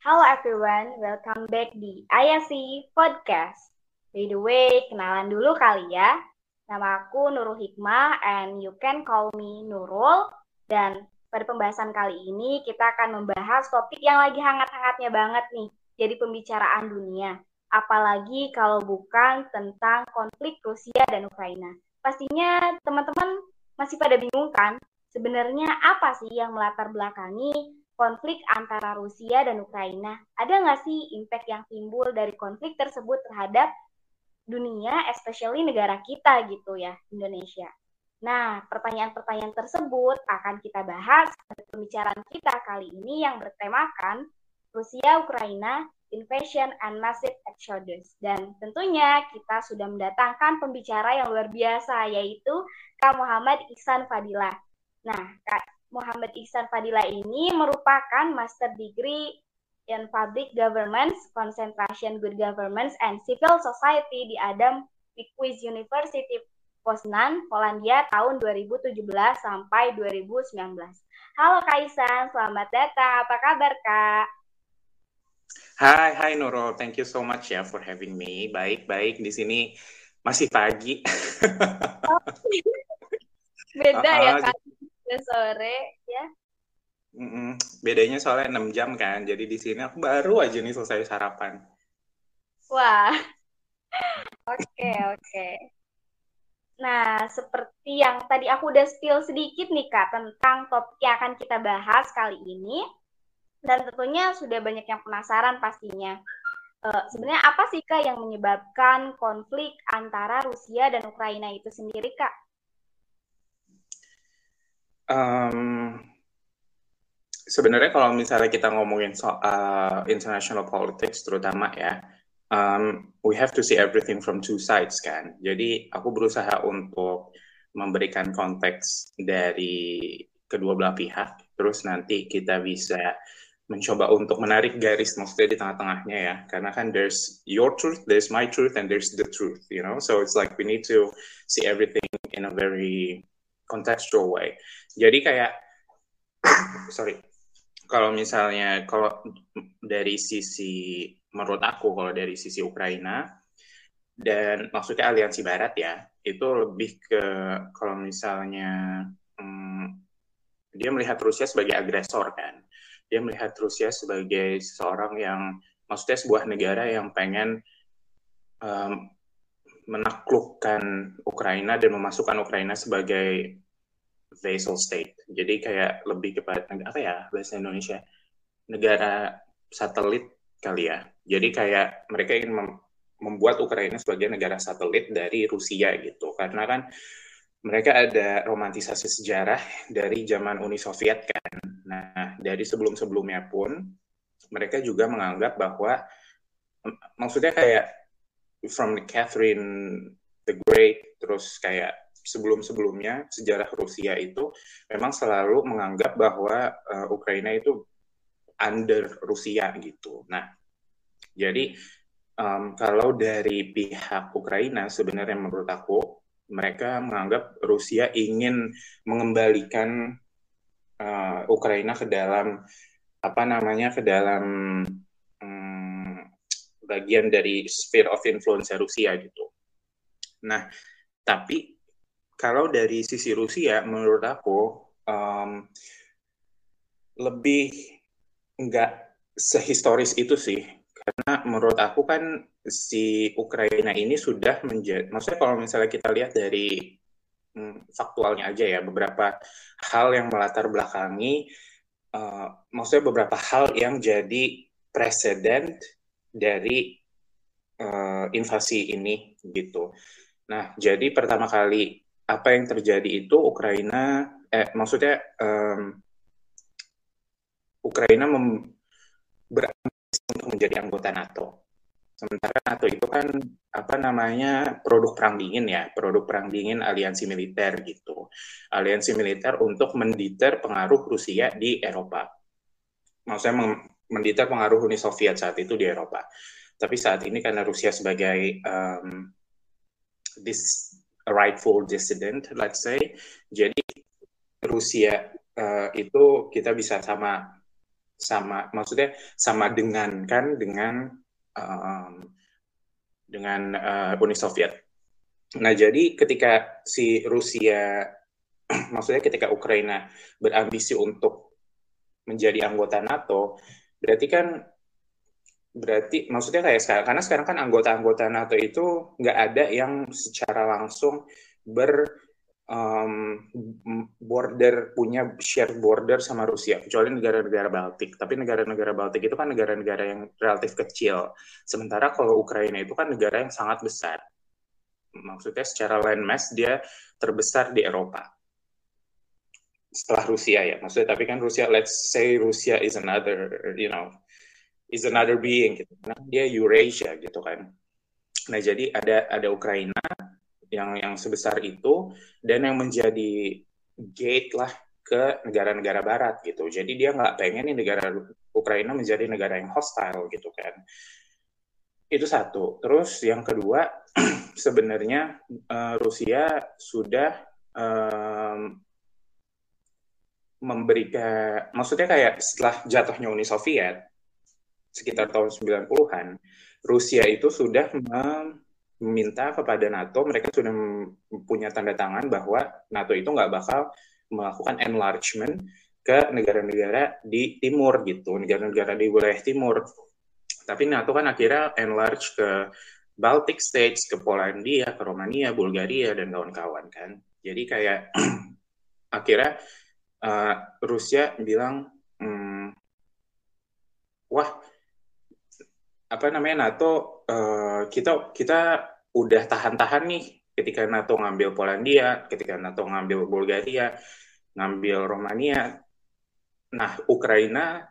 Halo everyone, welcome back di IAC Podcast. By the way, kenalan dulu kali ya. Nama aku Nurul Hikmah and you can call me Nurul. Dan pada pembahasan kali ini kita akan membahas topik yang lagi hangat-hangatnya banget nih. Jadi pembicaraan dunia. Apalagi kalau bukan tentang konflik Rusia dan Ukraina. Pastinya teman-teman masih pada bingung kan? Sebenarnya apa sih yang melatar belakangi konflik antara Rusia dan Ukraina. Ada nggak sih impact yang timbul dari konflik tersebut terhadap dunia, especially negara kita gitu ya, Indonesia. Nah, pertanyaan-pertanyaan tersebut akan kita bahas pada pembicaraan kita kali ini yang bertemakan Rusia, Ukraina, Invasion and Massive Exodus. Dan tentunya kita sudah mendatangkan pembicara yang luar biasa, yaitu Kak Muhammad Iksan Fadilah. Nah, Kak Muhammad Ihsan Fadila ini merupakan master degree in Public Governance, Concentration Good Governance, and Civil Society di Adam Mickiewicz University Poznan, Polandia tahun 2017 sampai 2019. Halo Kaisan, selamat datang. Apa kabar Kak? Hai, hai Nurul. Thank you so much ya for having me. Baik, baik. Di sini masih pagi. Oh, beda uh, ya Kak? sore ya. Mm -mm. Bedanya soalnya 6 jam kan, jadi di sini aku baru aja nih selesai sarapan. Wah, oke okay, oke. Okay. Nah, seperti yang tadi aku udah spill sedikit nih Kak tentang topik yang akan kita bahas kali ini. Dan tentunya sudah banyak yang penasaran pastinya. Uh, sebenarnya apa sih Kak yang menyebabkan konflik antara Rusia dan Ukraina itu sendiri Kak? Um, sebenarnya kalau misalnya kita ngomongin soal international politics terutama ya, um, we have to see everything from two sides kan. Jadi aku berusaha untuk memberikan konteks dari kedua belah pihak, terus nanti kita bisa mencoba untuk menarik garis maksudnya di tengah-tengahnya ya. Karena kan there's your truth there's my truth and there's the truth you know? So it's like we need to see everything in a very contextual way. Jadi kayak sorry, kalau misalnya kalau dari sisi menurut aku kalau dari sisi Ukraina dan maksudnya aliansi Barat ya itu lebih ke kalau misalnya hmm, dia melihat Rusia sebagai agresor kan dia melihat Rusia sebagai seorang yang maksudnya sebuah negara yang pengen um, menaklukkan Ukraina dan memasukkan Ukraina sebagai vassal state. Jadi kayak lebih kepada apa ya bahasa Indonesia negara satelit kali ya. Jadi kayak mereka ingin mem membuat Ukraina sebagai negara satelit dari Rusia gitu. Karena kan mereka ada romantisasi sejarah dari zaman Uni Soviet kan. Nah, dari sebelum-sebelumnya pun mereka juga menganggap bahwa maksudnya kayak from the Catherine the Great terus kayak sebelum-sebelumnya sejarah Rusia itu memang selalu menganggap bahwa uh, Ukraina itu under Rusia gitu. Nah, jadi um, kalau dari pihak Ukraina sebenarnya menurut aku mereka menganggap Rusia ingin mengembalikan uh, Ukraina ke dalam apa namanya ke dalam um, bagian dari sphere of influence Rusia gitu. Nah, tapi kalau dari sisi Rusia menurut aku um, lebih nggak sehistoris itu sih karena menurut aku kan si Ukraina ini sudah menjadi maksudnya kalau misalnya kita lihat dari hmm, faktualnya aja ya beberapa hal yang melatar belakangi uh, maksudnya beberapa hal yang jadi presiden dari uh, invasi ini gitu. Nah, jadi pertama kali apa yang terjadi itu Ukraina eh maksudnya um, Ukraina berambisi untuk menjadi anggota NATO. Sementara NATO itu kan apa namanya produk perang dingin ya, produk perang dingin aliansi militer gitu. aliansi militer untuk menditer pengaruh Rusia di Eropa. Maksudnya menditer pengaruh Uni Soviet saat itu di Eropa. Tapi saat ini karena Rusia sebagai um, this rightful dissident, let's say, jadi Rusia uh, itu kita bisa sama sama maksudnya sama dengan kan dengan um, dengan uh, Uni Soviet. Nah, jadi ketika si Rusia, maksudnya ketika Ukraina berambisi untuk menjadi anggota NATO, berarti kan berarti maksudnya kayak sekarang karena sekarang kan anggota-anggota NATO itu nggak ada yang secara langsung ber um, border punya share border sama Rusia kecuali negara-negara Baltik. Tapi negara-negara Baltik itu kan negara-negara yang relatif kecil. Sementara kalau Ukraina itu kan negara yang sangat besar. Maksudnya secara landmass dia terbesar di Eropa. Setelah Rusia ya maksudnya tapi kan Rusia let's say Rusia is another you know is another being gitu karena dia Eurasia gitu kan nah jadi ada ada Ukraina yang yang sebesar itu dan yang menjadi gate lah ke negara-negara barat gitu. Jadi dia nggak pengen nih negara Ukraina menjadi negara yang hostile gitu kan. Itu satu. Terus yang kedua sebenarnya uh, Rusia sudah um, memberikan maksudnya kayak setelah jatuhnya Uni Soviet sekitar tahun 90-an Rusia itu sudah meminta kepada NATO, mereka sudah punya tanda tangan bahwa NATO itu nggak bakal melakukan enlargement ke negara-negara di timur gitu, negara-negara di wilayah timur. Tapi NATO kan akhirnya enlarge ke Baltic States, ke Polandia, ke Romania, Bulgaria, dan kawan-kawan kan. Jadi kayak akhirnya uh, Rusia bilang, hmm, wah apa namanya NATO uh, kita kita udah tahan-tahan nih ketika NATO ngambil Polandia, ketika NATO ngambil Bulgaria, ngambil Romania. Nah, Ukraina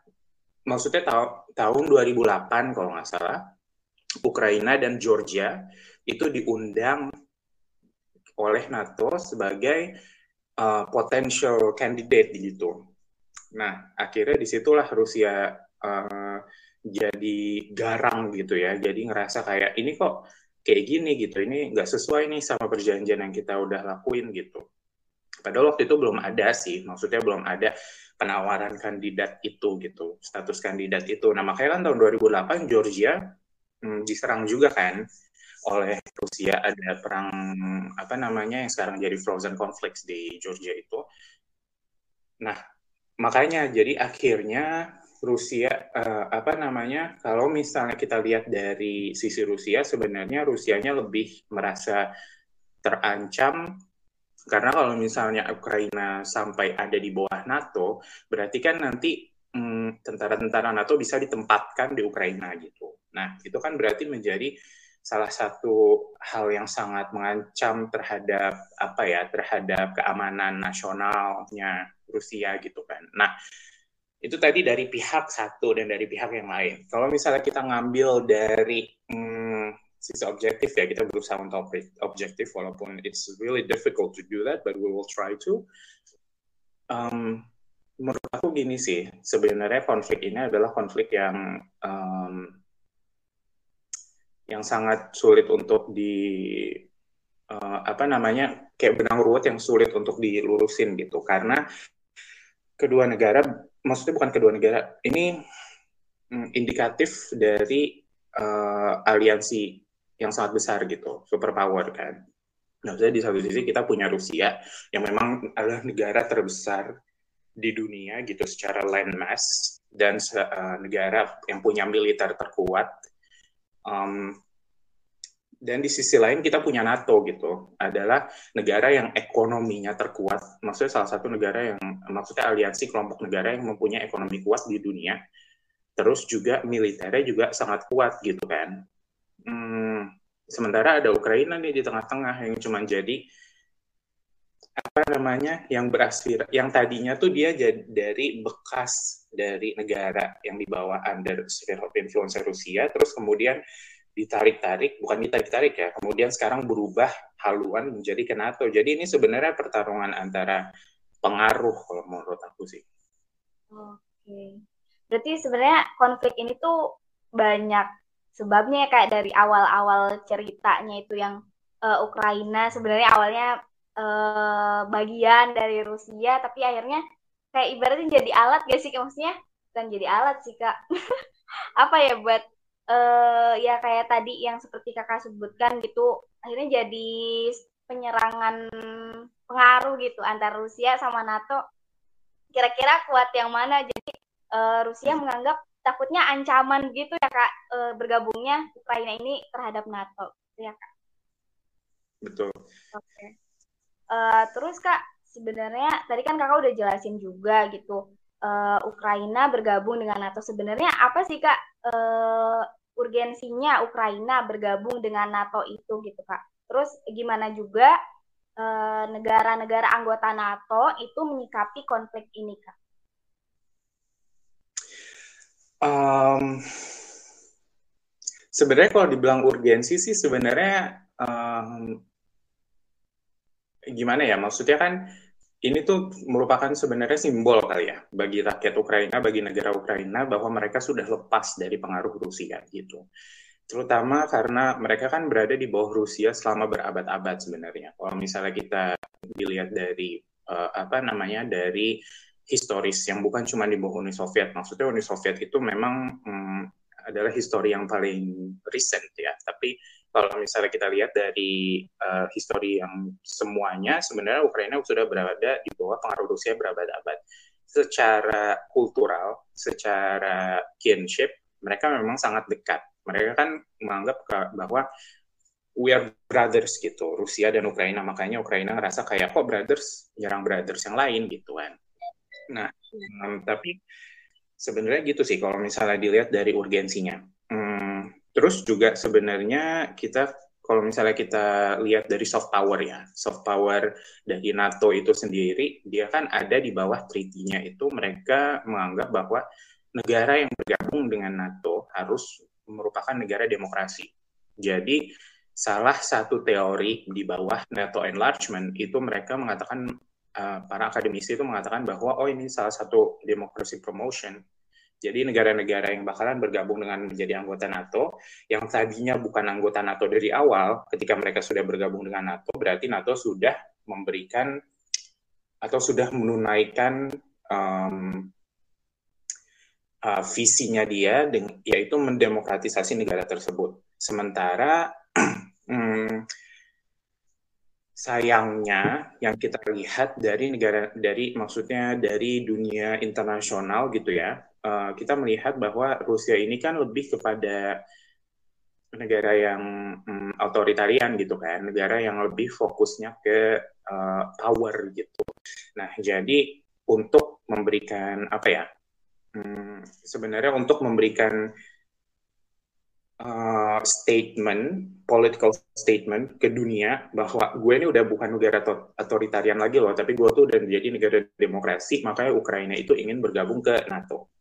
maksudnya ta tahun 2008 kalau nggak salah, Ukraina dan Georgia itu diundang oleh NATO sebagai uh, potential candidate gitu. Nah, akhirnya di situlah Rusia uh, jadi garang gitu ya. Jadi ngerasa kayak ini kok kayak gini gitu ini nggak sesuai nih sama perjanjian yang kita udah lakuin gitu. Padahal waktu itu belum ada sih maksudnya belum ada penawaran kandidat itu gitu status kandidat itu. Nah makanya kan tahun 2008 Georgia hmm, diserang juga kan oleh Rusia. Ada perang apa namanya yang sekarang jadi frozen conflicts di Georgia itu. Nah makanya jadi akhirnya Rusia uh, apa namanya kalau misalnya kita lihat dari sisi Rusia sebenarnya Rusianya lebih merasa terancam karena kalau misalnya Ukraina sampai ada di bawah NATO berarti kan nanti hmm, tentara-tentara NATO bisa ditempatkan di Ukraina gitu. Nah itu kan berarti menjadi salah satu hal yang sangat mengancam terhadap apa ya terhadap keamanan nasionalnya Rusia gitu kan. Nah itu tadi dari pihak satu dan dari pihak yang lain. Kalau misalnya kita ngambil dari hmm, sisi objektif ya, kita berusaha untuk objektif walaupun it's really difficult to do that, but we will try to. Um, menurut aku gini sih, sebenarnya konflik ini adalah konflik yang um, yang sangat sulit untuk di uh, apa namanya kayak benang ruwet yang sulit untuk dilurusin gitu karena kedua negara maksudnya bukan kedua negara. Ini mm, indikatif dari uh, aliansi yang sangat besar gitu, superpower kan. Nah, jadi di satu sisi kita punya Rusia yang memang adalah negara terbesar di dunia gitu secara landmass dan uh, negara yang punya militer terkuat. Um, dan di sisi lain kita punya NATO gitu adalah negara yang ekonominya terkuat. Maksudnya salah satu negara yang maksudnya aliansi kelompok negara yang mempunyai ekonomi kuat di dunia. Terus juga militernya juga sangat kuat gitu kan. Hmm, sementara ada Ukraina nih di tengah-tengah yang cuma jadi apa namanya yang beraspir yang tadinya tuh dia jadi dari bekas dari negara yang dibawa under sphere of influence Rusia terus kemudian ditarik-tarik, bukan ditarik-tarik ya, kemudian sekarang berubah haluan menjadi ke NATO. Jadi ini sebenarnya pertarungan antara pengaruh kalau menurut aku sih. Oke. Berarti sebenarnya konflik ini tuh banyak sebabnya ya, kayak dari awal-awal ceritanya itu yang uh, Ukraina sebenarnya awalnya uh, bagian dari Rusia tapi akhirnya kayak ibaratnya jadi alat gak sih maksudnya bukan jadi alat sih kak apa ya buat uh, ya kayak tadi yang seperti kakak sebutkan gitu akhirnya jadi penyerangan pengaruh gitu antara Rusia sama NATO. Kira-kira kuat yang mana? Jadi uh, Rusia menganggap takutnya ancaman gitu ya kak uh, bergabungnya Ukraina ini terhadap NATO. Ya kak. Betul. Oke. Okay. uh, terus kak sebenarnya tadi kan kakak udah jelasin juga gitu uh, Ukraina bergabung dengan NATO. Sebenarnya apa sih kak? Uh, urgensinya Ukraina bergabung dengan NATO itu gitu kak terus gimana juga Eh, negara-negara uh, anggota NATO itu menyikapi konflik ini, Kak? Um, sebenarnya kalau dibilang urgensi sih sebenarnya um, gimana ya? Maksudnya kan ini tuh merupakan sebenarnya simbol kali ya bagi rakyat Ukraina, bagi negara Ukraina bahwa mereka sudah lepas dari pengaruh Rusia gitu terutama karena mereka kan berada di bawah Rusia selama berabad-abad sebenarnya. Kalau misalnya kita dilihat dari uh, apa namanya dari historis yang bukan cuma di bawah Uni Soviet, maksudnya Uni Soviet itu memang um, adalah histori yang paling recent ya. Tapi kalau misalnya kita lihat dari uh, histori yang semuanya, sebenarnya Ukraina sudah berada di bawah pengaruh Rusia berabad-abad. Secara kultural, secara kinship, mereka memang sangat dekat mereka kan menganggap bahwa we are brothers gitu, Rusia dan Ukraina. Makanya Ukraina ngerasa kayak kok brothers nyerang brothers yang lain gitu kan. Nah, um, tapi sebenarnya gitu sih kalau misalnya dilihat dari urgensinya. Terus juga sebenarnya kita kalau misalnya kita lihat dari soft power ya, soft power dari NATO itu sendiri, dia kan ada di bawah treaty-nya itu mereka menganggap bahwa negara yang bergabung dengan NATO harus merupakan negara demokrasi. Jadi salah satu teori di bawah NATO enlargement itu mereka mengatakan uh, para akademisi itu mengatakan bahwa oh ini salah satu democracy promotion. Jadi negara-negara yang bakalan bergabung dengan menjadi anggota NATO yang tadinya bukan anggota NATO dari awal ketika mereka sudah bergabung dengan NATO berarti NATO sudah memberikan atau sudah menunaikan um, uh, visinya dia yaitu mendemokratisasi negara tersebut. Sementara hmm, sayangnya yang kita lihat dari negara dari maksudnya dari dunia internasional gitu ya, uh, kita melihat bahwa Rusia ini kan lebih kepada negara yang um, otoritarian gitu kan, negara yang lebih fokusnya ke uh, power gitu. Nah, jadi untuk memberikan apa ya hmm, sebenarnya untuk memberikan uh, statement, political statement ke dunia bahwa gue ini udah bukan negara otoritarian lagi loh, tapi gue tuh udah menjadi negara demokrasi, makanya Ukraina itu ingin bergabung ke NATO.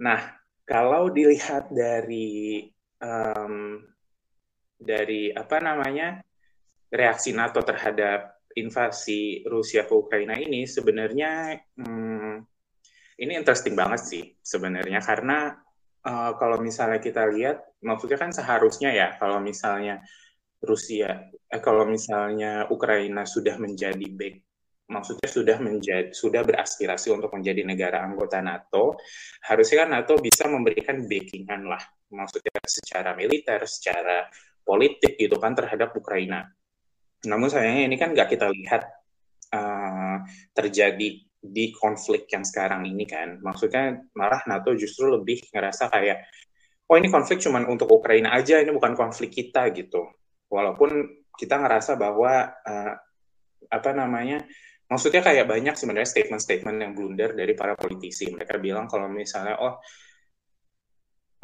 Nah, kalau dilihat dari um, dari apa namanya reaksi NATO terhadap invasi Rusia ke Ukraina ini sebenarnya hmm, ini interesting banget sih sebenarnya. Karena uh, kalau misalnya kita lihat maksudnya kan seharusnya ya kalau misalnya Rusia eh, kalau misalnya Ukraina sudah menjadi back maksudnya sudah menjadi sudah beraspirasi untuk menjadi negara anggota NATO harusnya kan NATO bisa memberikan backingan lah maksudnya secara militer secara politik gitu kan terhadap Ukraina namun sayangnya ini kan nggak kita lihat uh, terjadi di konflik yang sekarang ini kan. Maksudnya malah NATO justru lebih ngerasa kayak, oh ini konflik cuma untuk Ukraina aja, ini bukan konflik kita gitu. Walaupun kita ngerasa bahwa uh, apa namanya, maksudnya kayak banyak sebenarnya statement-statement yang blunder dari para politisi. Mereka bilang kalau misalnya, oh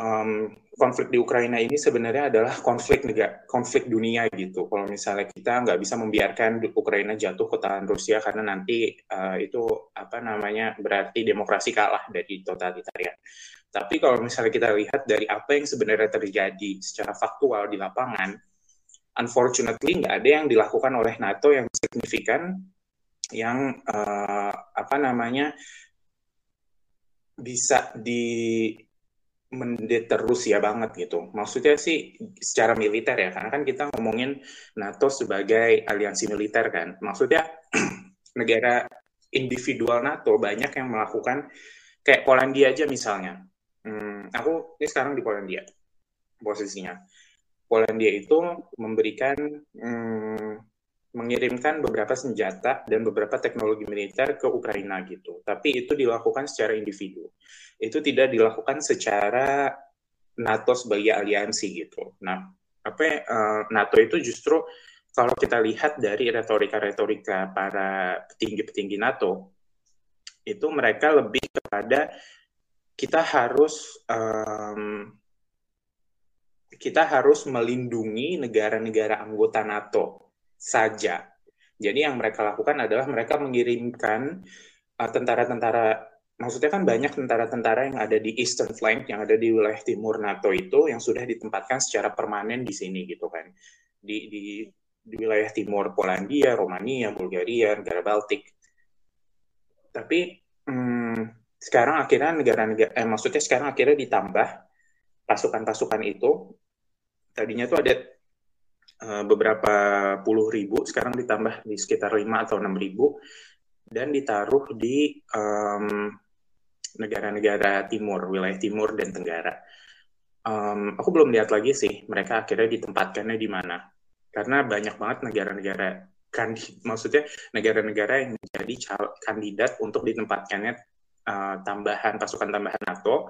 um, konflik di Ukraina ini sebenarnya adalah konflik negara, konflik dunia gitu. Kalau misalnya kita nggak bisa membiarkan Ukraina jatuh ke tangan Rusia karena nanti uh, itu apa namanya berarti demokrasi kalah dari totalitarian. Tapi kalau misalnya kita lihat dari apa yang sebenarnya terjadi secara faktual di lapangan, unfortunately nggak ada yang dilakukan oleh NATO yang signifikan yang uh, apa namanya bisa di mendeter Rusia banget gitu. Maksudnya sih secara militer ya, karena kan kita ngomongin NATO sebagai aliansi militer kan. Maksudnya negara individual NATO banyak yang melakukan kayak Polandia aja misalnya. Hmm, aku ini sekarang di Polandia posisinya. Polandia itu memberikan hmm, mengirimkan beberapa senjata dan beberapa teknologi militer ke Ukraina gitu. Tapi itu dilakukan secara individu. Itu tidak dilakukan secara NATO sebagai aliansi gitu. Nah, apa uh, NATO itu justru kalau kita lihat dari retorika-retorika para petinggi-petinggi NATO, itu mereka lebih kepada kita harus um, kita harus melindungi negara-negara anggota NATO saja. Jadi yang mereka lakukan adalah mereka mengirimkan uh, tentara-tentara, maksudnya kan banyak tentara-tentara yang ada di Eastern Flank, yang ada di wilayah timur NATO itu, yang sudah ditempatkan secara permanen di sini gitu kan, di, di, di wilayah timur Polandia, Romania, Bulgaria, negara Baltik. Tapi hmm, sekarang akhirnya negara-negara, eh, maksudnya sekarang akhirnya ditambah pasukan-pasukan itu. Tadinya tuh ada Eh, beberapa puluh ribu, sekarang ditambah di sekitar lima atau enam ribu, dan ditaruh di negara-negara um, timur, wilayah timur dan tenggara. Um, aku belum lihat lagi sih mereka akhirnya ditempatkannya di mana, karena banyak banget negara-negara kan maksudnya negara-negara yang menjadi kandidat untuk ditempatkannya uh, tambahan pasukan tambahan NATO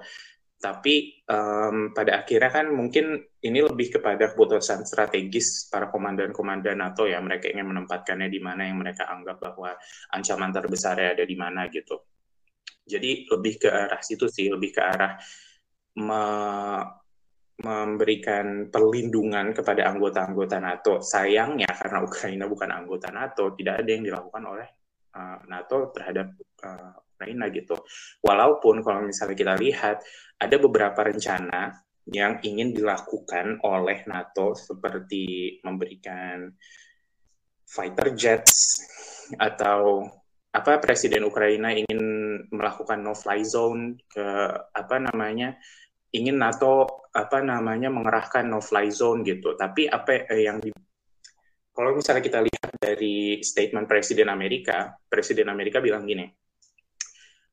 tapi um, pada akhirnya kan mungkin ini lebih kepada keputusan strategis para komandan-komandan NATO ya mereka ingin menempatkannya di mana yang mereka anggap bahwa ancaman terbesarnya ada di mana gitu. Jadi lebih ke arah situ sih, lebih ke arah me memberikan perlindungan kepada anggota-anggota NATO. Sayangnya karena Ukraina bukan anggota NATO, tidak ada yang dilakukan oleh uh, NATO terhadap uh, Ukraina gitu. Walaupun kalau misalnya kita lihat ada beberapa rencana yang ingin dilakukan oleh NATO seperti memberikan fighter jets atau apa presiden Ukraina ingin melakukan no fly zone ke apa namanya ingin NATO apa namanya mengerahkan no fly zone gitu tapi apa eh, yang di, kalau misalnya kita lihat dari statement presiden Amerika presiden Amerika bilang gini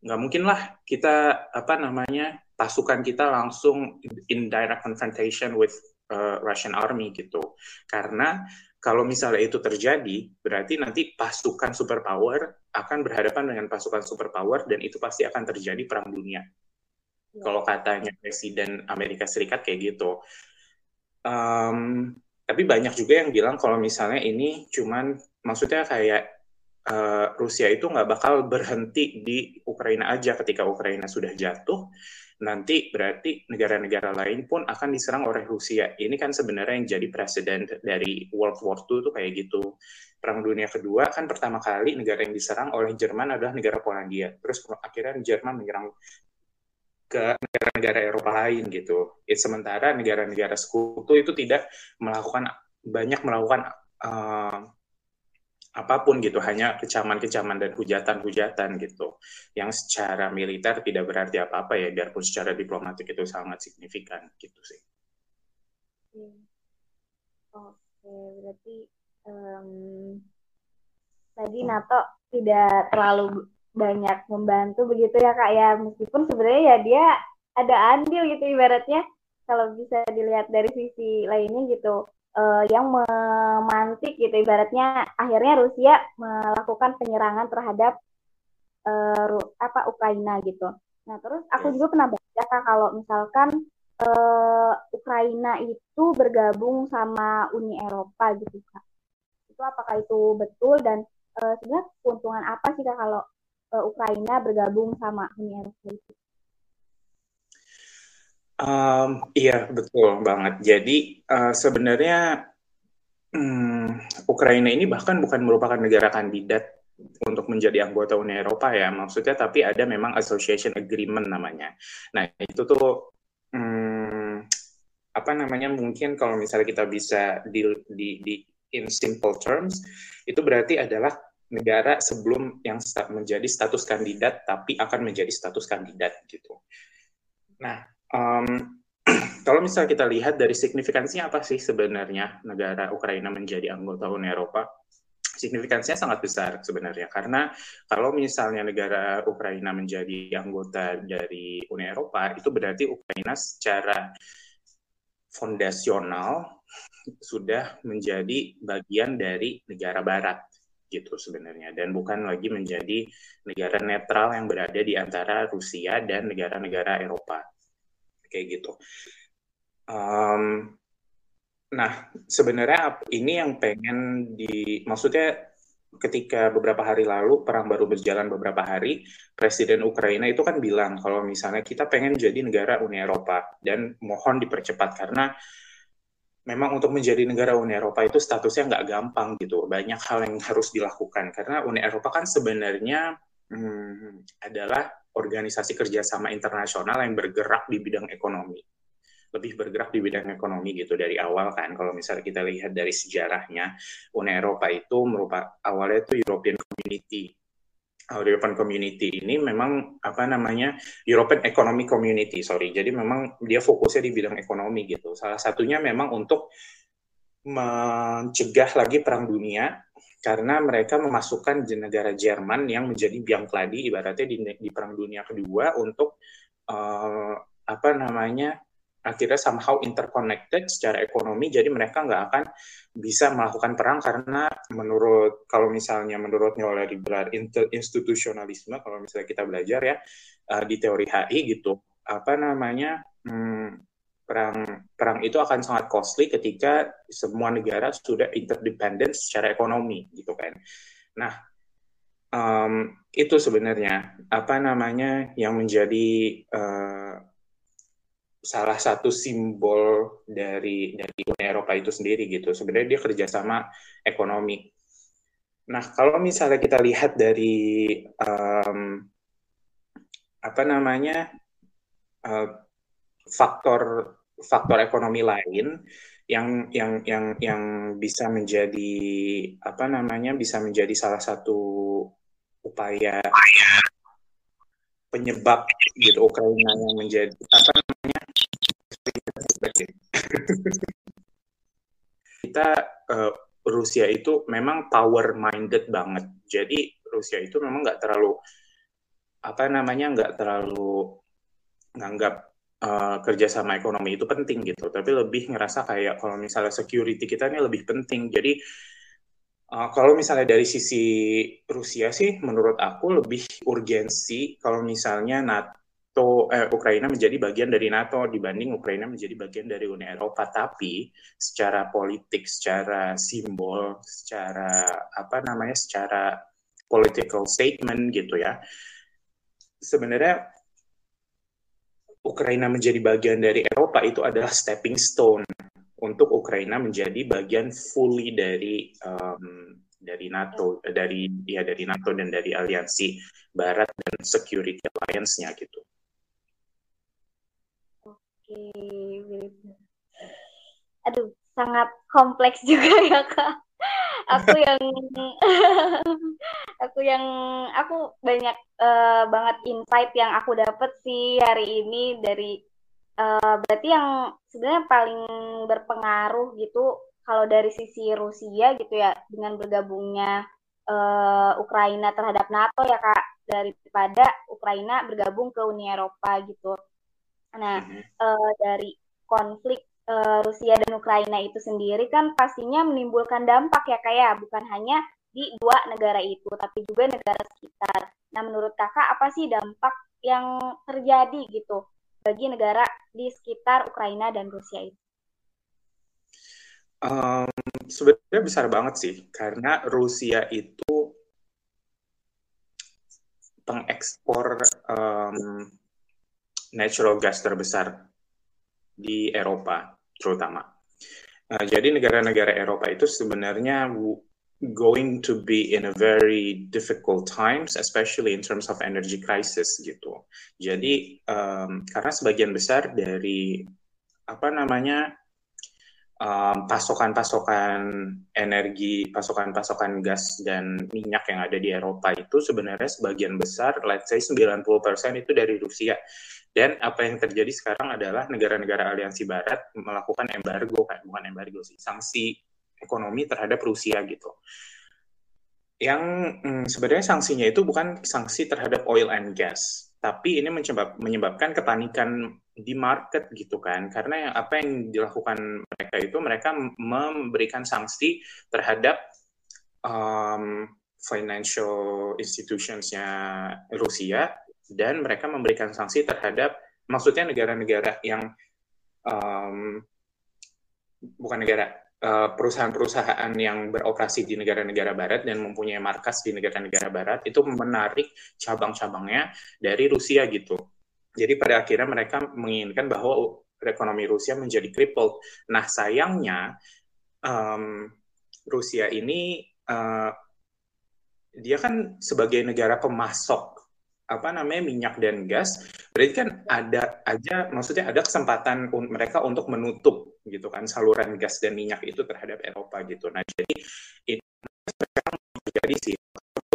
nggak mungkin lah kita apa namanya pasukan kita langsung in direct confrontation with uh, Russian army gitu. Karena kalau misalnya itu terjadi, berarti nanti pasukan superpower akan berhadapan dengan pasukan superpower dan itu pasti akan terjadi perang dunia. Ya. Kalau katanya Presiden Amerika Serikat kayak gitu. Um, tapi banyak juga yang bilang kalau misalnya ini cuman maksudnya kayak uh, Rusia itu nggak bakal berhenti di Ukraina aja ketika Ukraina sudah jatuh nanti berarti negara-negara lain pun akan diserang oleh Rusia. Ini kan sebenarnya yang jadi presiden dari World War II itu kayak gitu. Perang Dunia Kedua kan pertama kali negara yang diserang oleh Jerman adalah negara Polandia. Terus akhirnya Jerman menyerang ke negara-negara Eropa lain gitu. It, sementara negara-negara sekutu itu tidak melakukan banyak melakukan uh, apa pun gitu, hanya kecaman-kecaman dan hujatan-hujatan gitu, yang secara militer tidak berarti apa-apa ya, biarpun secara diplomatik itu sangat signifikan gitu sih. Oke, berarti um, tadi NATO tidak terlalu banyak membantu begitu ya kak ya, meskipun sebenarnya ya dia ada andil gitu ibaratnya kalau bisa dilihat dari sisi lainnya gitu uh, yang memantik gitu ibaratnya akhirnya Rusia melakukan penyerangan terhadap uh, apa Ukraina gitu. Nah terus aku yes. juga pernah baca kak kalau misalkan uh, Ukraina itu bergabung sama Uni Eropa gitu kak. Itu apakah itu betul dan uh, sebenarnya keuntungan apa sih kak kalau uh, Ukraina bergabung sama Uni Eropa itu? Um, iya betul banget. Jadi uh, sebenarnya um, Ukraina ini bahkan bukan merupakan negara kandidat untuk menjadi anggota Uni Eropa ya maksudnya, tapi ada memang Association Agreement namanya. Nah itu tuh um, apa namanya mungkin kalau misalnya kita bisa di, di, di in simple terms itu berarti adalah negara sebelum yang menjadi status kandidat tapi akan menjadi status kandidat gitu. Nah, um, kalau misalnya kita lihat dari signifikansinya apa sih sebenarnya negara Ukraina menjadi anggota Uni Eropa? signifikansinya sangat besar sebenarnya karena kalau misalnya negara Ukraina menjadi anggota dari Uni Eropa itu berarti Ukraina secara fondasional sudah menjadi bagian dari negara barat gitu sebenarnya dan bukan lagi menjadi negara netral yang berada di antara Rusia dan negara-negara Eropa kayak gitu. Um, Nah, sebenarnya ini yang pengen di, maksudnya ketika beberapa hari lalu perang baru berjalan beberapa hari, Presiden Ukraina itu kan bilang kalau misalnya kita pengen jadi negara Uni Eropa dan mohon dipercepat karena memang untuk menjadi negara Uni Eropa itu statusnya nggak gampang gitu, banyak hal yang harus dilakukan karena Uni Eropa kan sebenarnya hmm, adalah organisasi kerjasama internasional yang bergerak di bidang ekonomi. Lebih bergerak di bidang ekonomi gitu dari awal kan. Kalau misalnya kita lihat dari sejarahnya Uni Eropa itu merupakan awalnya itu European Community. European Community ini memang apa namanya European Economic Community sorry. Jadi memang dia fokusnya di bidang ekonomi gitu. Salah satunya memang untuk mencegah lagi perang dunia karena mereka memasukkan negara Jerman yang menjadi biang keladi ibaratnya di, di perang dunia kedua untuk uh, apa namanya akhirnya somehow interconnected secara ekonomi. Jadi mereka nggak akan bisa melakukan perang karena menurut kalau misalnya menurut neoliberal institusionalisme kalau misalnya kita belajar ya uh, di teori HI gitu apa namanya hmm, perang perang itu akan sangat costly ketika semua negara sudah interdependent secara ekonomi gitu kan nah um, itu sebenarnya apa namanya yang menjadi uh, salah satu simbol dari dari Uni Eropa itu sendiri gitu. Sebenarnya dia kerjasama ekonomi. Nah, kalau misalnya kita lihat dari um, apa namanya uh, faktor faktor ekonomi lain yang yang yang yang bisa menjadi apa namanya bisa menjadi salah satu upaya penyebab gitu Ukraina yang menjadi apa namanya kita uh, Rusia itu memang power minded banget. Jadi Rusia itu memang nggak terlalu apa namanya nggak terlalu nganggap uh, kerjasama ekonomi itu penting gitu. Tapi lebih ngerasa kayak kalau misalnya security kita ini lebih penting. Jadi uh, kalau misalnya dari sisi Rusia sih, menurut aku lebih urgensi kalau misalnya NATO, eh, Ukraina menjadi bagian dari NATO dibanding Ukraina menjadi bagian dari Uni Eropa. Tapi secara politik, secara simbol, secara apa namanya, secara political statement gitu ya, sebenarnya Ukraina menjadi bagian dari Eropa itu adalah stepping stone untuk Ukraina menjadi bagian fully dari um, dari NATO, dari ya dari NATO dan dari aliansi Barat dan Security Alliance-nya gitu. Oke, Aduh, sangat kompleks juga ya kak. Aku yang aku yang aku banyak uh, banget insight yang aku dapat sih hari ini dari uh, berarti yang sebenarnya paling berpengaruh gitu kalau dari sisi Rusia gitu ya dengan bergabungnya uh, Ukraina terhadap NATO ya kak daripada Ukraina bergabung ke Uni Eropa gitu. Nah, mm-hmm. uh, dari konflik uh, Rusia dan Ukraina itu sendiri kan pastinya menimbulkan dampak ya kayak ya. bukan hanya di dua negara itu, tapi juga negara sekitar. Nah, menurut kakak apa sih dampak yang terjadi gitu bagi negara di sekitar Ukraina dan Rusia itu? Um, sebenarnya besar banget sih, karena Rusia itu pengekspor um, natural gas terbesar di Eropa terutama. Uh, jadi negara-negara Eropa itu sebenarnya going to be in a very difficult times, especially in terms of energy crisis gitu. Jadi um, karena sebagian besar dari apa namanya pasokan-pasokan um, energi, pasokan-pasokan gas dan minyak yang ada di Eropa itu sebenarnya sebagian besar, let's say 90% itu dari Rusia. Dan apa yang terjadi sekarang adalah negara-negara aliansi barat melakukan embargo, kan bukan embargo sih, sanksi ekonomi terhadap Rusia gitu. Yang hmm, sebenarnya sanksinya itu bukan sanksi terhadap oil and gas, tapi ini menyebab, menyebabkan kepanikan di market gitu kan karena yang apa yang dilakukan mereka itu mereka memberikan sanksi terhadap um, financial institutionsnya Rusia dan mereka memberikan sanksi terhadap maksudnya negara-negara yang um, bukan negara Eh, perusahaan-perusahaan yang beroperasi di negara-negara barat dan mempunyai markas di negara-negara barat itu menarik cabang-cabangnya dari Rusia gitu. Jadi pada akhirnya mereka menginginkan bahwa ekonomi Rusia menjadi crippled. Nah sayangnya um, Rusia ini uh, dia kan sebagai negara pemasok apa namanya minyak dan gas berarti kan ada aja maksudnya ada kesempatan mereka untuk menutup gitu kan saluran gas dan minyak itu terhadap Eropa gitu. Nah jadi ini sekarang terjadi sih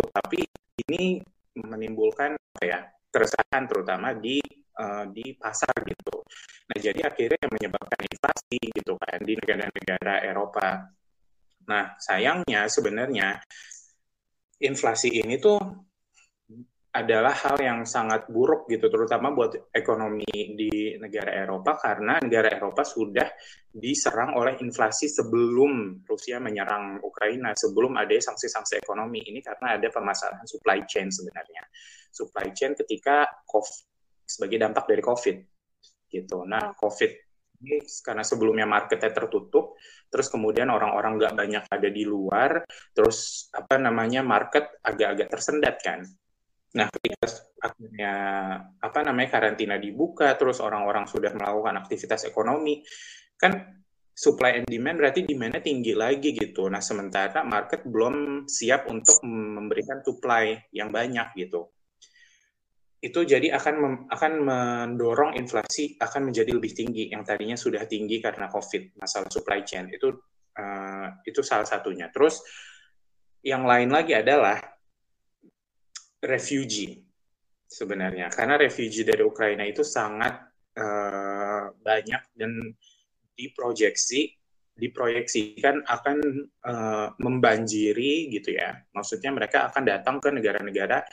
tapi ini menimbulkan apa ya keresahan terutama di uh, di pasar gitu. Nah jadi akhirnya yang menyebabkan inflasi gitu kan di negara-negara Eropa. Nah sayangnya sebenarnya inflasi ini tuh adalah hal yang sangat buruk gitu terutama buat ekonomi di negara Eropa karena negara Eropa sudah diserang oleh inflasi sebelum Rusia menyerang Ukraina sebelum ada sanksi-sanksi ekonomi. Ini karena ada permasalahan supply chain sebenarnya. Supply chain ketika COVID sebagai dampak dari COVID gitu. Nah COVID ini karena sebelumnya marketnya tertutup terus kemudian orang-orang nggak banyak ada di luar terus apa namanya market agak-agak tersendat kan Nah, ketika akhirnya apa namanya karantina dibuka, terus orang-orang sudah melakukan aktivitas ekonomi, kan supply and demand berarti demand-nya tinggi lagi gitu. Nah, sementara market belum siap untuk memberikan supply yang banyak gitu. Itu jadi akan mem, akan mendorong inflasi akan menjadi lebih tinggi yang tadinya sudah tinggi karena Covid, masalah supply chain. Itu uh, itu salah satunya. Terus yang lain lagi adalah refugee sebenarnya. Karena refugee dari Ukraina itu sangat uh, banyak dan diproyeksi diproyeksikan akan uh, membanjiri gitu ya. Maksudnya mereka akan datang ke negara-negara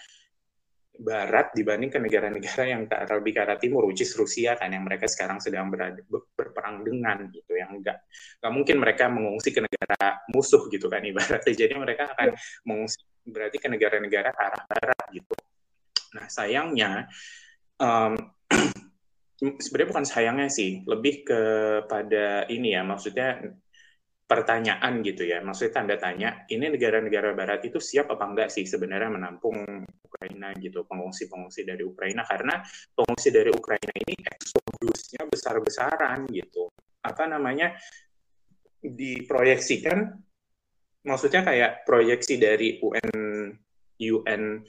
barat dibanding ke negara-negara yang lebih ke arah timur, which is Rusia kan yang mereka sekarang sedang berada, berperang dengan gitu, yang enggak nggak mungkin mereka mengungsi ke negara musuh gitu kan ibaratnya, jadi mereka akan mengungsi berarti ke negara-negara arah barat gitu. Nah sayangnya um, sebenarnya bukan sayangnya sih, lebih kepada ini ya, maksudnya pertanyaan gitu ya, maksudnya tanda tanya, ini negara-negara barat itu siap apa enggak sih sebenarnya menampung Ukraina gitu, pengungsi-pengungsi dari Ukraina, karena pengungsi dari Ukraina ini eksodusnya besar-besaran gitu. Apa namanya, diproyeksikan, maksudnya kayak proyeksi dari UN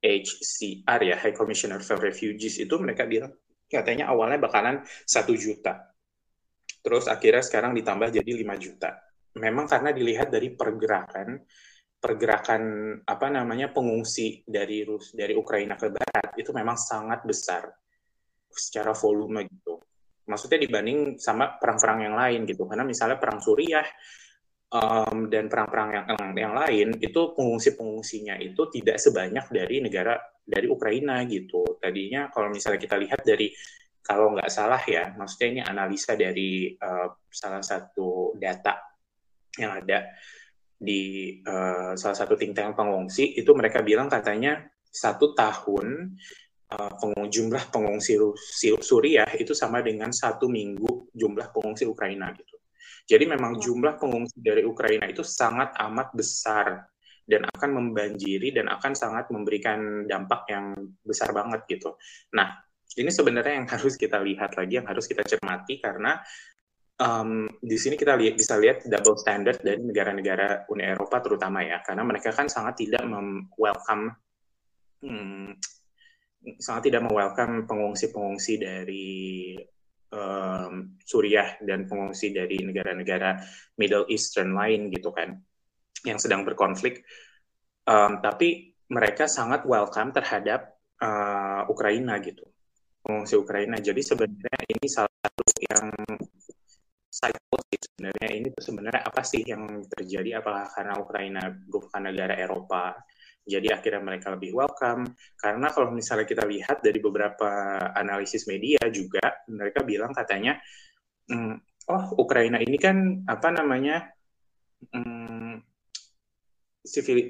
UNHCR ya, High Commissioner for Refugees itu mereka bilang katanya awalnya bakalan satu juta terus akhirnya sekarang ditambah jadi 5 juta. Memang karena dilihat dari pergerakan pergerakan apa namanya pengungsi dari Rus dari Ukraina ke barat itu memang sangat besar secara volume gitu. Maksudnya dibanding sama perang-perang yang lain gitu. Karena misalnya perang Suriah um, dan perang-perang yang, yang lain itu pengungsi-pengungsinya itu tidak sebanyak dari negara dari Ukraina gitu. Tadinya kalau misalnya kita lihat dari kalau nggak salah ya, maksudnya ini analisa dari uh, salah satu data yang ada di uh, salah satu think tank pengungsi itu mereka bilang katanya satu tahun uh, jumlah pengungsi Suriah itu sama dengan satu minggu jumlah pengungsi Ukraina gitu. Jadi memang jumlah pengungsi dari Ukraina itu sangat amat besar dan akan membanjiri dan akan sangat memberikan dampak yang besar banget gitu. Nah, ini sebenarnya yang harus kita lihat lagi, yang harus kita cermati karena um, di sini kita lihat bisa lihat double standard dari negara-negara Uni Eropa terutama ya, karena mereka kan sangat tidak welcome hmm, sangat tidak welcome pengungsi-pengungsi dari um, Suriah dan pengungsi dari negara-negara Middle Eastern lain gitu kan yang sedang berkonflik. Um, tapi mereka sangat welcome terhadap uh, Ukraina gitu pengungsi Ukraina. Jadi sebenarnya ini salah satu yang psychology sebenarnya. Ini tuh sebenarnya apa sih yang terjadi? Apakah karena Ukraina bukan negara Eropa jadi akhirnya mereka lebih welcome. Karena kalau misalnya kita lihat dari beberapa analisis media juga mereka bilang katanya mm, oh Ukraina ini kan apa namanya mm, civil,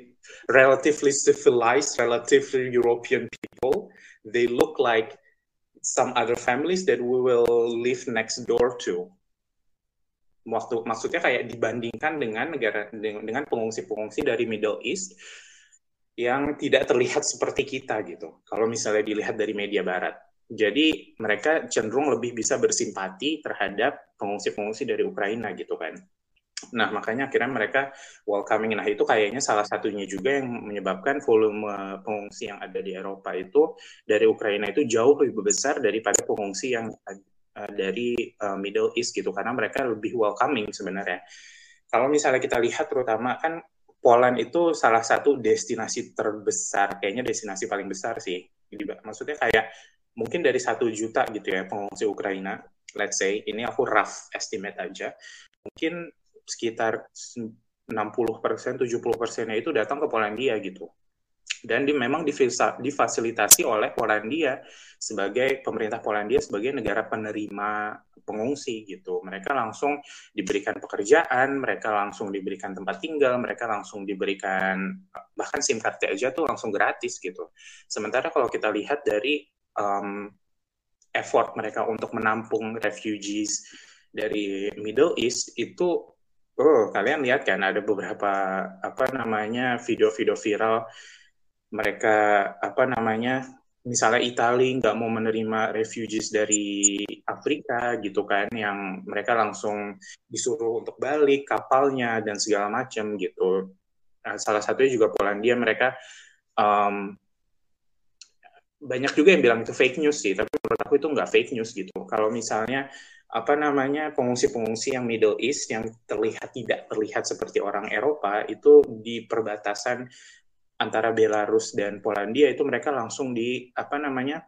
relatively civilized relatively European people. They look like some other families that we will live next door to. Waktu maksudnya kayak dibandingkan dengan negara dengan pengungsi-pengungsi dari Middle East yang tidak terlihat seperti kita gitu. Kalau misalnya dilihat dari media barat. Jadi mereka cenderung lebih bisa bersimpati terhadap pengungsi-pengungsi dari Ukraina gitu kan. Nah, makanya akhirnya mereka welcoming. Nah, itu kayaknya salah satunya juga yang menyebabkan volume pengungsi yang ada di Eropa itu dari Ukraina itu jauh lebih besar daripada pengungsi yang uh, dari uh, Middle East gitu karena mereka lebih welcoming sebenarnya. Kalau misalnya kita lihat terutama kan Poland itu salah satu destinasi terbesar, kayaknya destinasi paling besar sih. Jadi, maksudnya kayak mungkin dari satu juta gitu ya pengungsi Ukraina, let's say, ini aku rough estimate aja, mungkin sekitar 60 persen, 70 persennya itu datang ke Polandia gitu dan di, memang difasilitasi oleh Polandia sebagai pemerintah Polandia sebagai negara penerima pengungsi gitu. Mereka langsung diberikan pekerjaan, mereka langsung diberikan tempat tinggal, mereka langsung diberikan bahkan SIM card aja tuh langsung gratis gitu. Sementara kalau kita lihat dari um, effort mereka untuk menampung refugees dari Middle East itu oh kalian lihat kan ada beberapa apa namanya video-video viral mereka apa namanya misalnya Italia nggak mau menerima refugees dari Afrika gitu kan yang mereka langsung disuruh untuk balik kapalnya dan segala macam gitu. Nah, salah satunya juga Polandia mereka um, banyak juga yang bilang itu fake news sih tapi menurut aku itu nggak fake news gitu. Kalau misalnya apa namanya pengungsi-pengungsi yang Middle East yang terlihat tidak terlihat seperti orang Eropa itu di perbatasan antara Belarus dan Polandia itu mereka langsung di apa namanya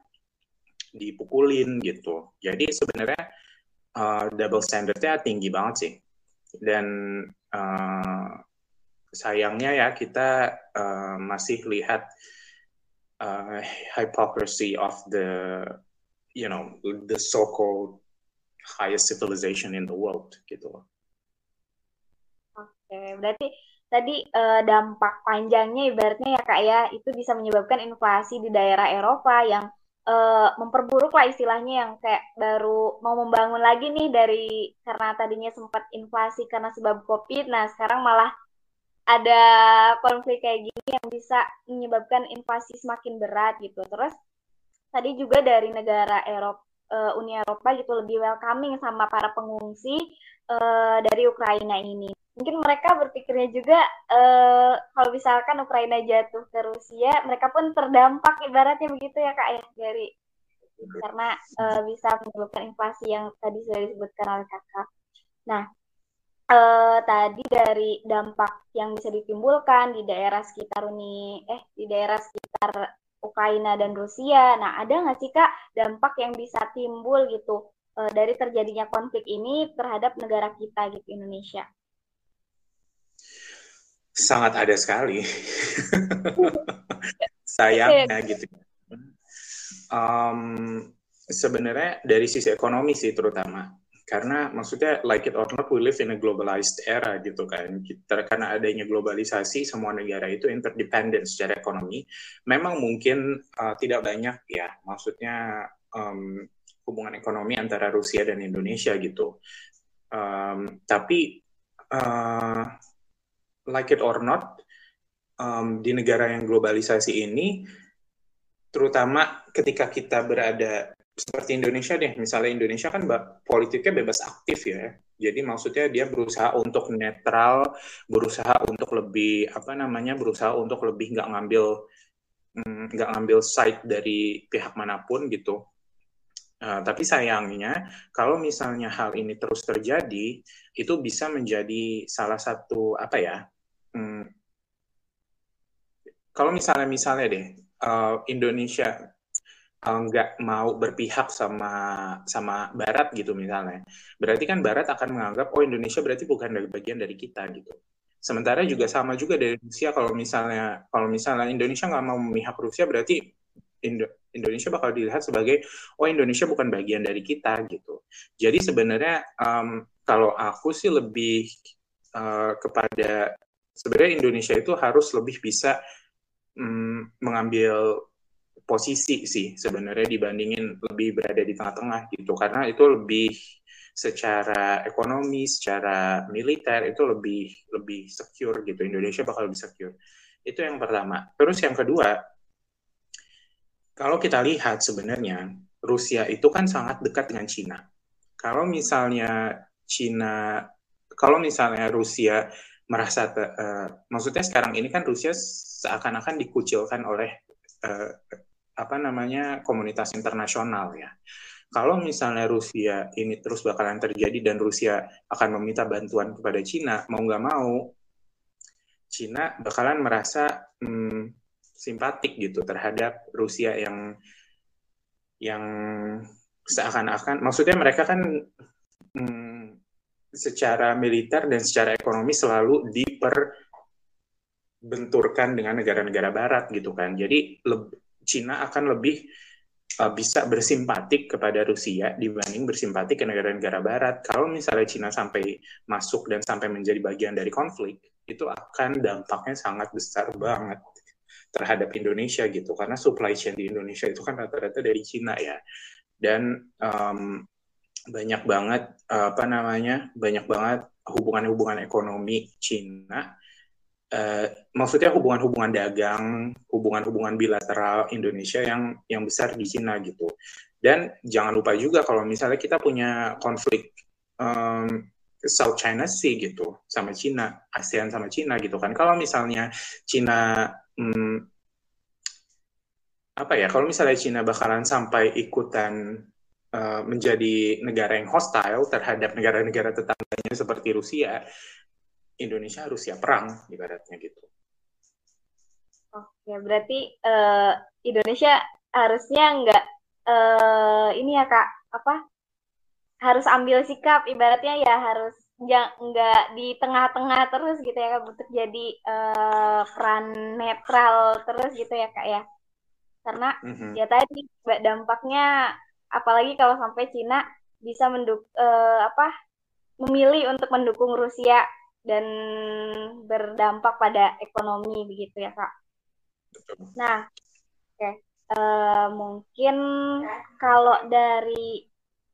dipukulin gitu. Jadi sebenarnya uh, double standardnya tinggi banget sih. Dan uh, sayangnya ya kita uh, masih lihat uh, hypocrisy of the you know the so-called highest civilization in the world gitu. Oke, okay, berarti tadi uh, dampak panjangnya ibaratnya ya kak ya itu bisa menyebabkan inflasi di daerah Eropa yang uh, memperburuk lah istilahnya yang kayak baru mau membangun lagi nih dari karena tadinya sempat inflasi karena sebab COVID, nah sekarang malah ada konflik kayak gini yang bisa menyebabkan inflasi semakin berat gitu. Terus tadi juga dari negara Eropa uh, Uni Eropa gitu lebih welcoming sama para pengungsi uh, dari Ukraina ini mungkin mereka berpikirnya juga uh, kalau misalkan Ukraina jatuh ke Rusia, mereka pun terdampak ibaratnya begitu ya kak ya dari karena uh, bisa menyebabkan inflasi yang tadi sudah disebutkan oleh kakak. Nah, uh, tadi dari dampak yang bisa ditimbulkan di daerah sekitar Uni, eh di daerah sekitar Ukraina dan Rusia. Nah, ada nggak sih kak dampak yang bisa timbul gitu uh, dari terjadinya konflik ini terhadap negara kita gitu Indonesia? Sangat ada sekali. Sayangnya gitu. Um, sebenarnya dari sisi ekonomi sih terutama. Karena maksudnya like it or not we live in a globalized era gitu kan. Kita, karena adanya globalisasi semua negara itu interdependent secara ekonomi. Memang mungkin uh, tidak banyak ya. Maksudnya um, hubungan ekonomi antara Rusia dan Indonesia gitu. Um, tapi uh, like it or not, um, di negara yang globalisasi ini, terutama ketika kita berada seperti Indonesia deh, misalnya Indonesia kan politiknya bebas aktif ya, jadi maksudnya dia berusaha untuk netral, berusaha untuk lebih apa namanya, berusaha untuk lebih nggak ngambil mm, nggak ngambil side dari pihak mana pun gitu. Uh, tapi sayangnya, kalau misalnya hal ini terus terjadi, itu bisa menjadi salah satu apa ya? Hmm, kalau misalnya misalnya deh, uh, Indonesia uh, nggak mau berpihak sama sama Barat gitu misalnya, berarti kan Barat akan menganggap oh Indonesia berarti bukan dari bagian dari kita gitu. Sementara juga sama juga dari Rusia kalau misalnya kalau misalnya Indonesia nggak mau memihak Rusia berarti Indo Indonesia bakal dilihat sebagai oh Indonesia bukan bagian dari kita gitu. Jadi sebenarnya um, kalau aku sih lebih uh, kepada sebenarnya Indonesia itu harus lebih bisa um, mengambil posisi sih sebenarnya dibandingin lebih berada di tengah-tengah gitu karena itu lebih secara ekonomi, secara militer itu lebih lebih secure gitu. Indonesia bakal lebih secure. Itu yang pertama. Terus yang kedua, kalau kita lihat sebenarnya Rusia itu kan sangat dekat dengan Cina. Kalau misalnya Cina, kalau misalnya Rusia merasa, uh, maksudnya sekarang ini kan Rusia seakan-akan dikucilkan oleh uh, apa namanya komunitas internasional ya. Kalau misalnya Rusia ini terus bakalan terjadi dan Rusia akan meminta bantuan kepada Cina, mau nggak mau, Cina bakalan merasa hmm, simpatik gitu terhadap Rusia yang yang seakan-akan maksudnya mereka kan hmm, secara militer dan secara ekonomi selalu diperbenturkan dengan negara-negara barat gitu kan. Jadi Cina akan lebih uh, bisa bersimpatik kepada Rusia dibanding bersimpatik ke negara-negara barat. Kalau misalnya Cina sampai masuk dan sampai menjadi bagian dari konflik, itu akan dampaknya sangat besar banget terhadap Indonesia gitu. Karena supply chain di Indonesia itu kan rata-rata dari Cina ya. Dan um, banyak banget apa namanya banyak banget hubungan-hubungan ekonomi Cina. Uh, maksudnya hubungan-hubungan dagang hubungan-hubungan bilateral Indonesia yang yang besar di Cina gitu. Dan jangan lupa juga kalau misalnya kita punya konflik um, South China Sea gitu sama Cina, ASEAN sama Cina gitu kan. Kalau misalnya Cina hmm, apa ya kalau misalnya Cina bakalan sampai ikutan uh, menjadi negara yang hostile terhadap negara-negara tetangganya seperti Rusia, Indonesia harus siap perang ibaratnya gitu. Oke, berarti uh, Indonesia harusnya nggak uh, ini ya kak apa harus ambil sikap ibaratnya ya harus nggak di tengah-tengah terus gitu ya kak untuk jadi uh, peran netral terus gitu ya kak ya karena mm-hmm. ya tadi dampaknya apalagi kalau sampai Cina bisa menduk uh, apa memilih untuk mendukung Rusia dan berdampak pada ekonomi begitu ya kak. Nah, oke okay. uh, eh, mungkin kalau dari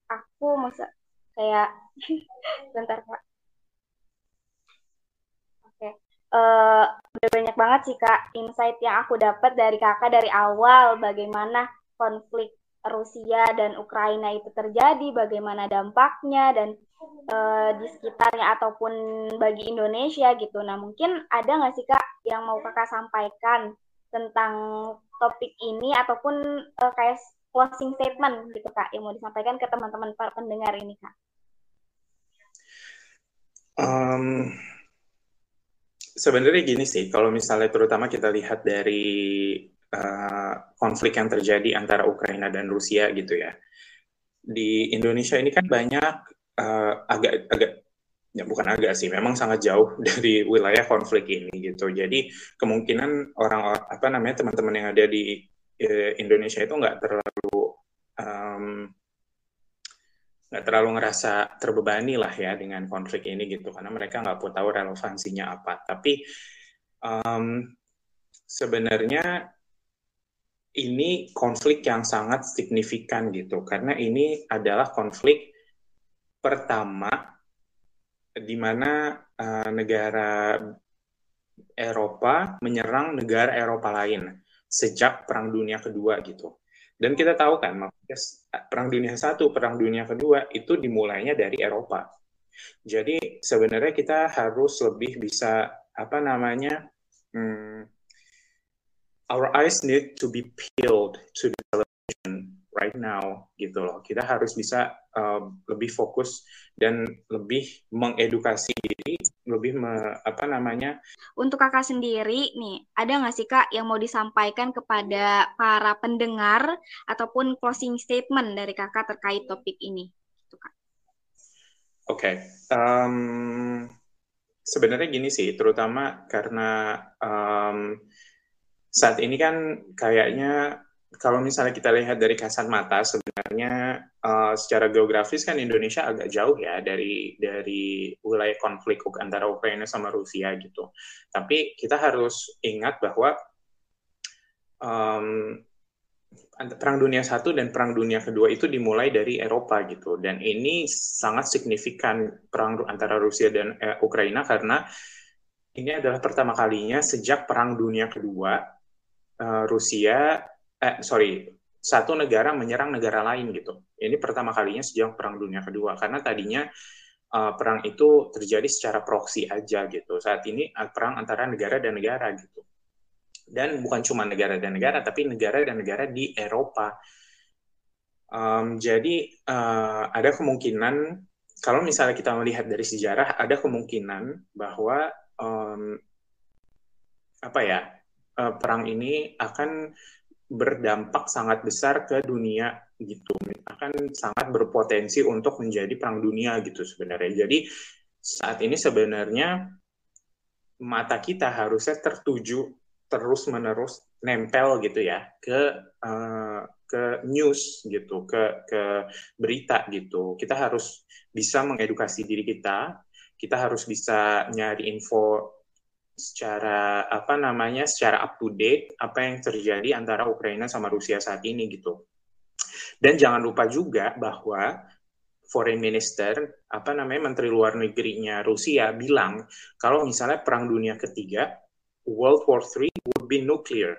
aku masa kayak bentar kak oke uh, udah banyak banget sih kak insight yang aku dapat dari kakak dari awal bagaimana konflik Rusia dan Ukraina itu terjadi, bagaimana dampaknya dan uh, di sekitarnya ataupun bagi Indonesia gitu. Nah mungkin ada nggak sih kak yang mau kakak sampaikan tentang topik ini ataupun uh, kayak closing statement gitu kak yang mau disampaikan ke teman-teman para pendengar ini kak? Um, sebenarnya gini sih, kalau misalnya terutama kita lihat dari uh, konflik yang terjadi antara Ukraina dan Rusia gitu ya, di Indonesia ini kan banyak uh, agak agak ya bukan agak sih, memang sangat jauh dari wilayah konflik ini gitu. Jadi kemungkinan orang apa namanya teman-teman yang ada di uh, Indonesia itu nggak terlalu nggak terlalu ngerasa terbebani lah ya dengan konflik ini gitu. Karena mereka nggak pun tahu relevansinya apa. Tapi um, sebenarnya ini konflik yang sangat signifikan gitu. Karena ini adalah konflik pertama di mana uh, negara Eropa menyerang negara Eropa lain sejak Perang Dunia Kedua gitu dan kita tahu kan, maksudnya Perang Dunia Satu, Perang Dunia Kedua itu dimulainya dari Eropa. Jadi sebenarnya kita harus lebih bisa apa namanya, hmm, our eyes need to be peeled to the right now gitu loh. Kita harus bisa uh, lebih fokus dan lebih mengedukasi diri, lebih me, apa namanya? Untuk kakak sendiri nih, ada nggak sih kak yang mau disampaikan kepada para pendengar ataupun closing statement dari kakak terkait topik ini? Gitu, Oke, okay. um, sebenarnya gini sih, terutama karena um, saat ini kan kayaknya kalau misalnya kita lihat dari kasat mata sebenarnya uh, secara geografis kan Indonesia agak jauh ya dari dari wilayah konflik antara Ukraina sama Rusia gitu. Tapi kita harus ingat bahwa um, perang dunia satu dan perang dunia kedua itu dimulai dari Eropa gitu dan ini sangat signifikan perang antara Rusia dan eh, Ukraina karena ini adalah pertama kalinya sejak perang dunia kedua uh, Rusia, eh sorry, satu negara menyerang negara lain gitu. Ini pertama kalinya sejak Perang Dunia Kedua karena tadinya uh, perang itu terjadi secara proksi aja gitu. Saat ini uh, perang antara negara dan negara gitu. Dan bukan cuma negara dan negara, tapi negara dan negara di Eropa. Um, jadi uh, ada kemungkinan kalau misalnya kita melihat dari sejarah, ada kemungkinan bahwa um, apa ya uh, perang ini akan berdampak sangat besar ke dunia gitu. Akan sangat berpotensi untuk menjadi perang dunia gitu sebenarnya. Jadi saat ini sebenarnya mata kita harusnya tertuju terus menerus nempel gitu ya ke uh, ke news gitu ke ke berita gitu. Kita harus bisa mengedukasi diri kita kita harus bisa nyari info secara apa namanya secara up to date apa yang terjadi antara Ukraina sama Rusia saat ini gitu. Dan jangan lupa juga bahwa foreign minister apa namanya menteri luar negerinya Rusia bilang kalau misalnya perang dunia ketiga World War III would be nuclear.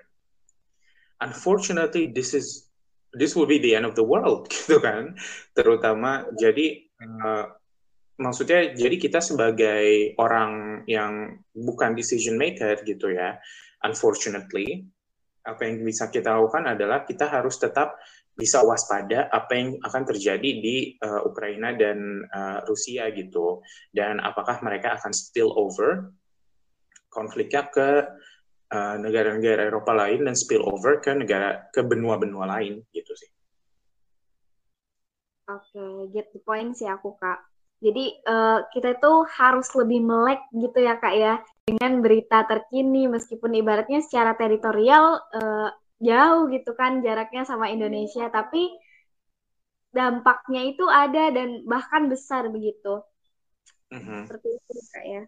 Unfortunately this is this will be the end of the world gitu kan. Terutama jadi uh, maksudnya jadi kita sebagai orang yang bukan decision maker gitu ya, unfortunately, apa yang bisa kita lakukan adalah kita harus tetap bisa waspada apa yang akan terjadi di uh, Ukraina dan uh, Rusia gitu, dan apakah mereka akan spill over konfliknya ke uh, negara-negara Eropa lain dan spill over ke negara ke benua-benua lain gitu sih. Oke, okay, get the point sih aku kak. Jadi uh, kita itu harus lebih melek gitu ya kak ya dengan berita terkini meskipun ibaratnya secara teritorial uh, jauh gitu kan jaraknya sama Indonesia tapi dampaknya itu ada dan bahkan besar begitu. Mm-hmm. Seperti itu kak ya.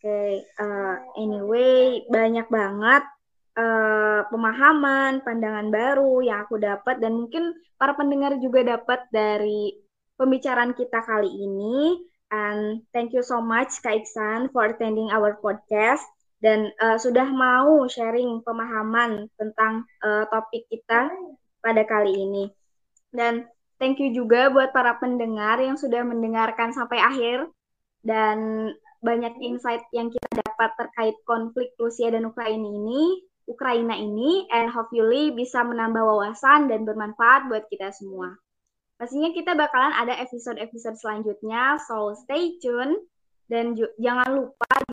Oke, okay. uh, eh, anyway banyak banget uh, pemahaman, pandangan baru yang aku dapat dan mungkin para pendengar juga dapat dari pembicaraan kita kali ini. And thank you so much Kak Iksan for attending our podcast dan uh, sudah mau sharing pemahaman tentang uh, topik kita pada kali ini. Dan thank you juga buat para pendengar yang sudah mendengarkan sampai akhir dan banyak insight yang kita dapat terkait konflik Rusia dan Ukraina ini, Ukraina ini, and hopefully bisa menambah wawasan dan bermanfaat buat kita semua. Pastinya kita bakalan ada episode-episode selanjutnya, so stay tune. Dan jangan lupa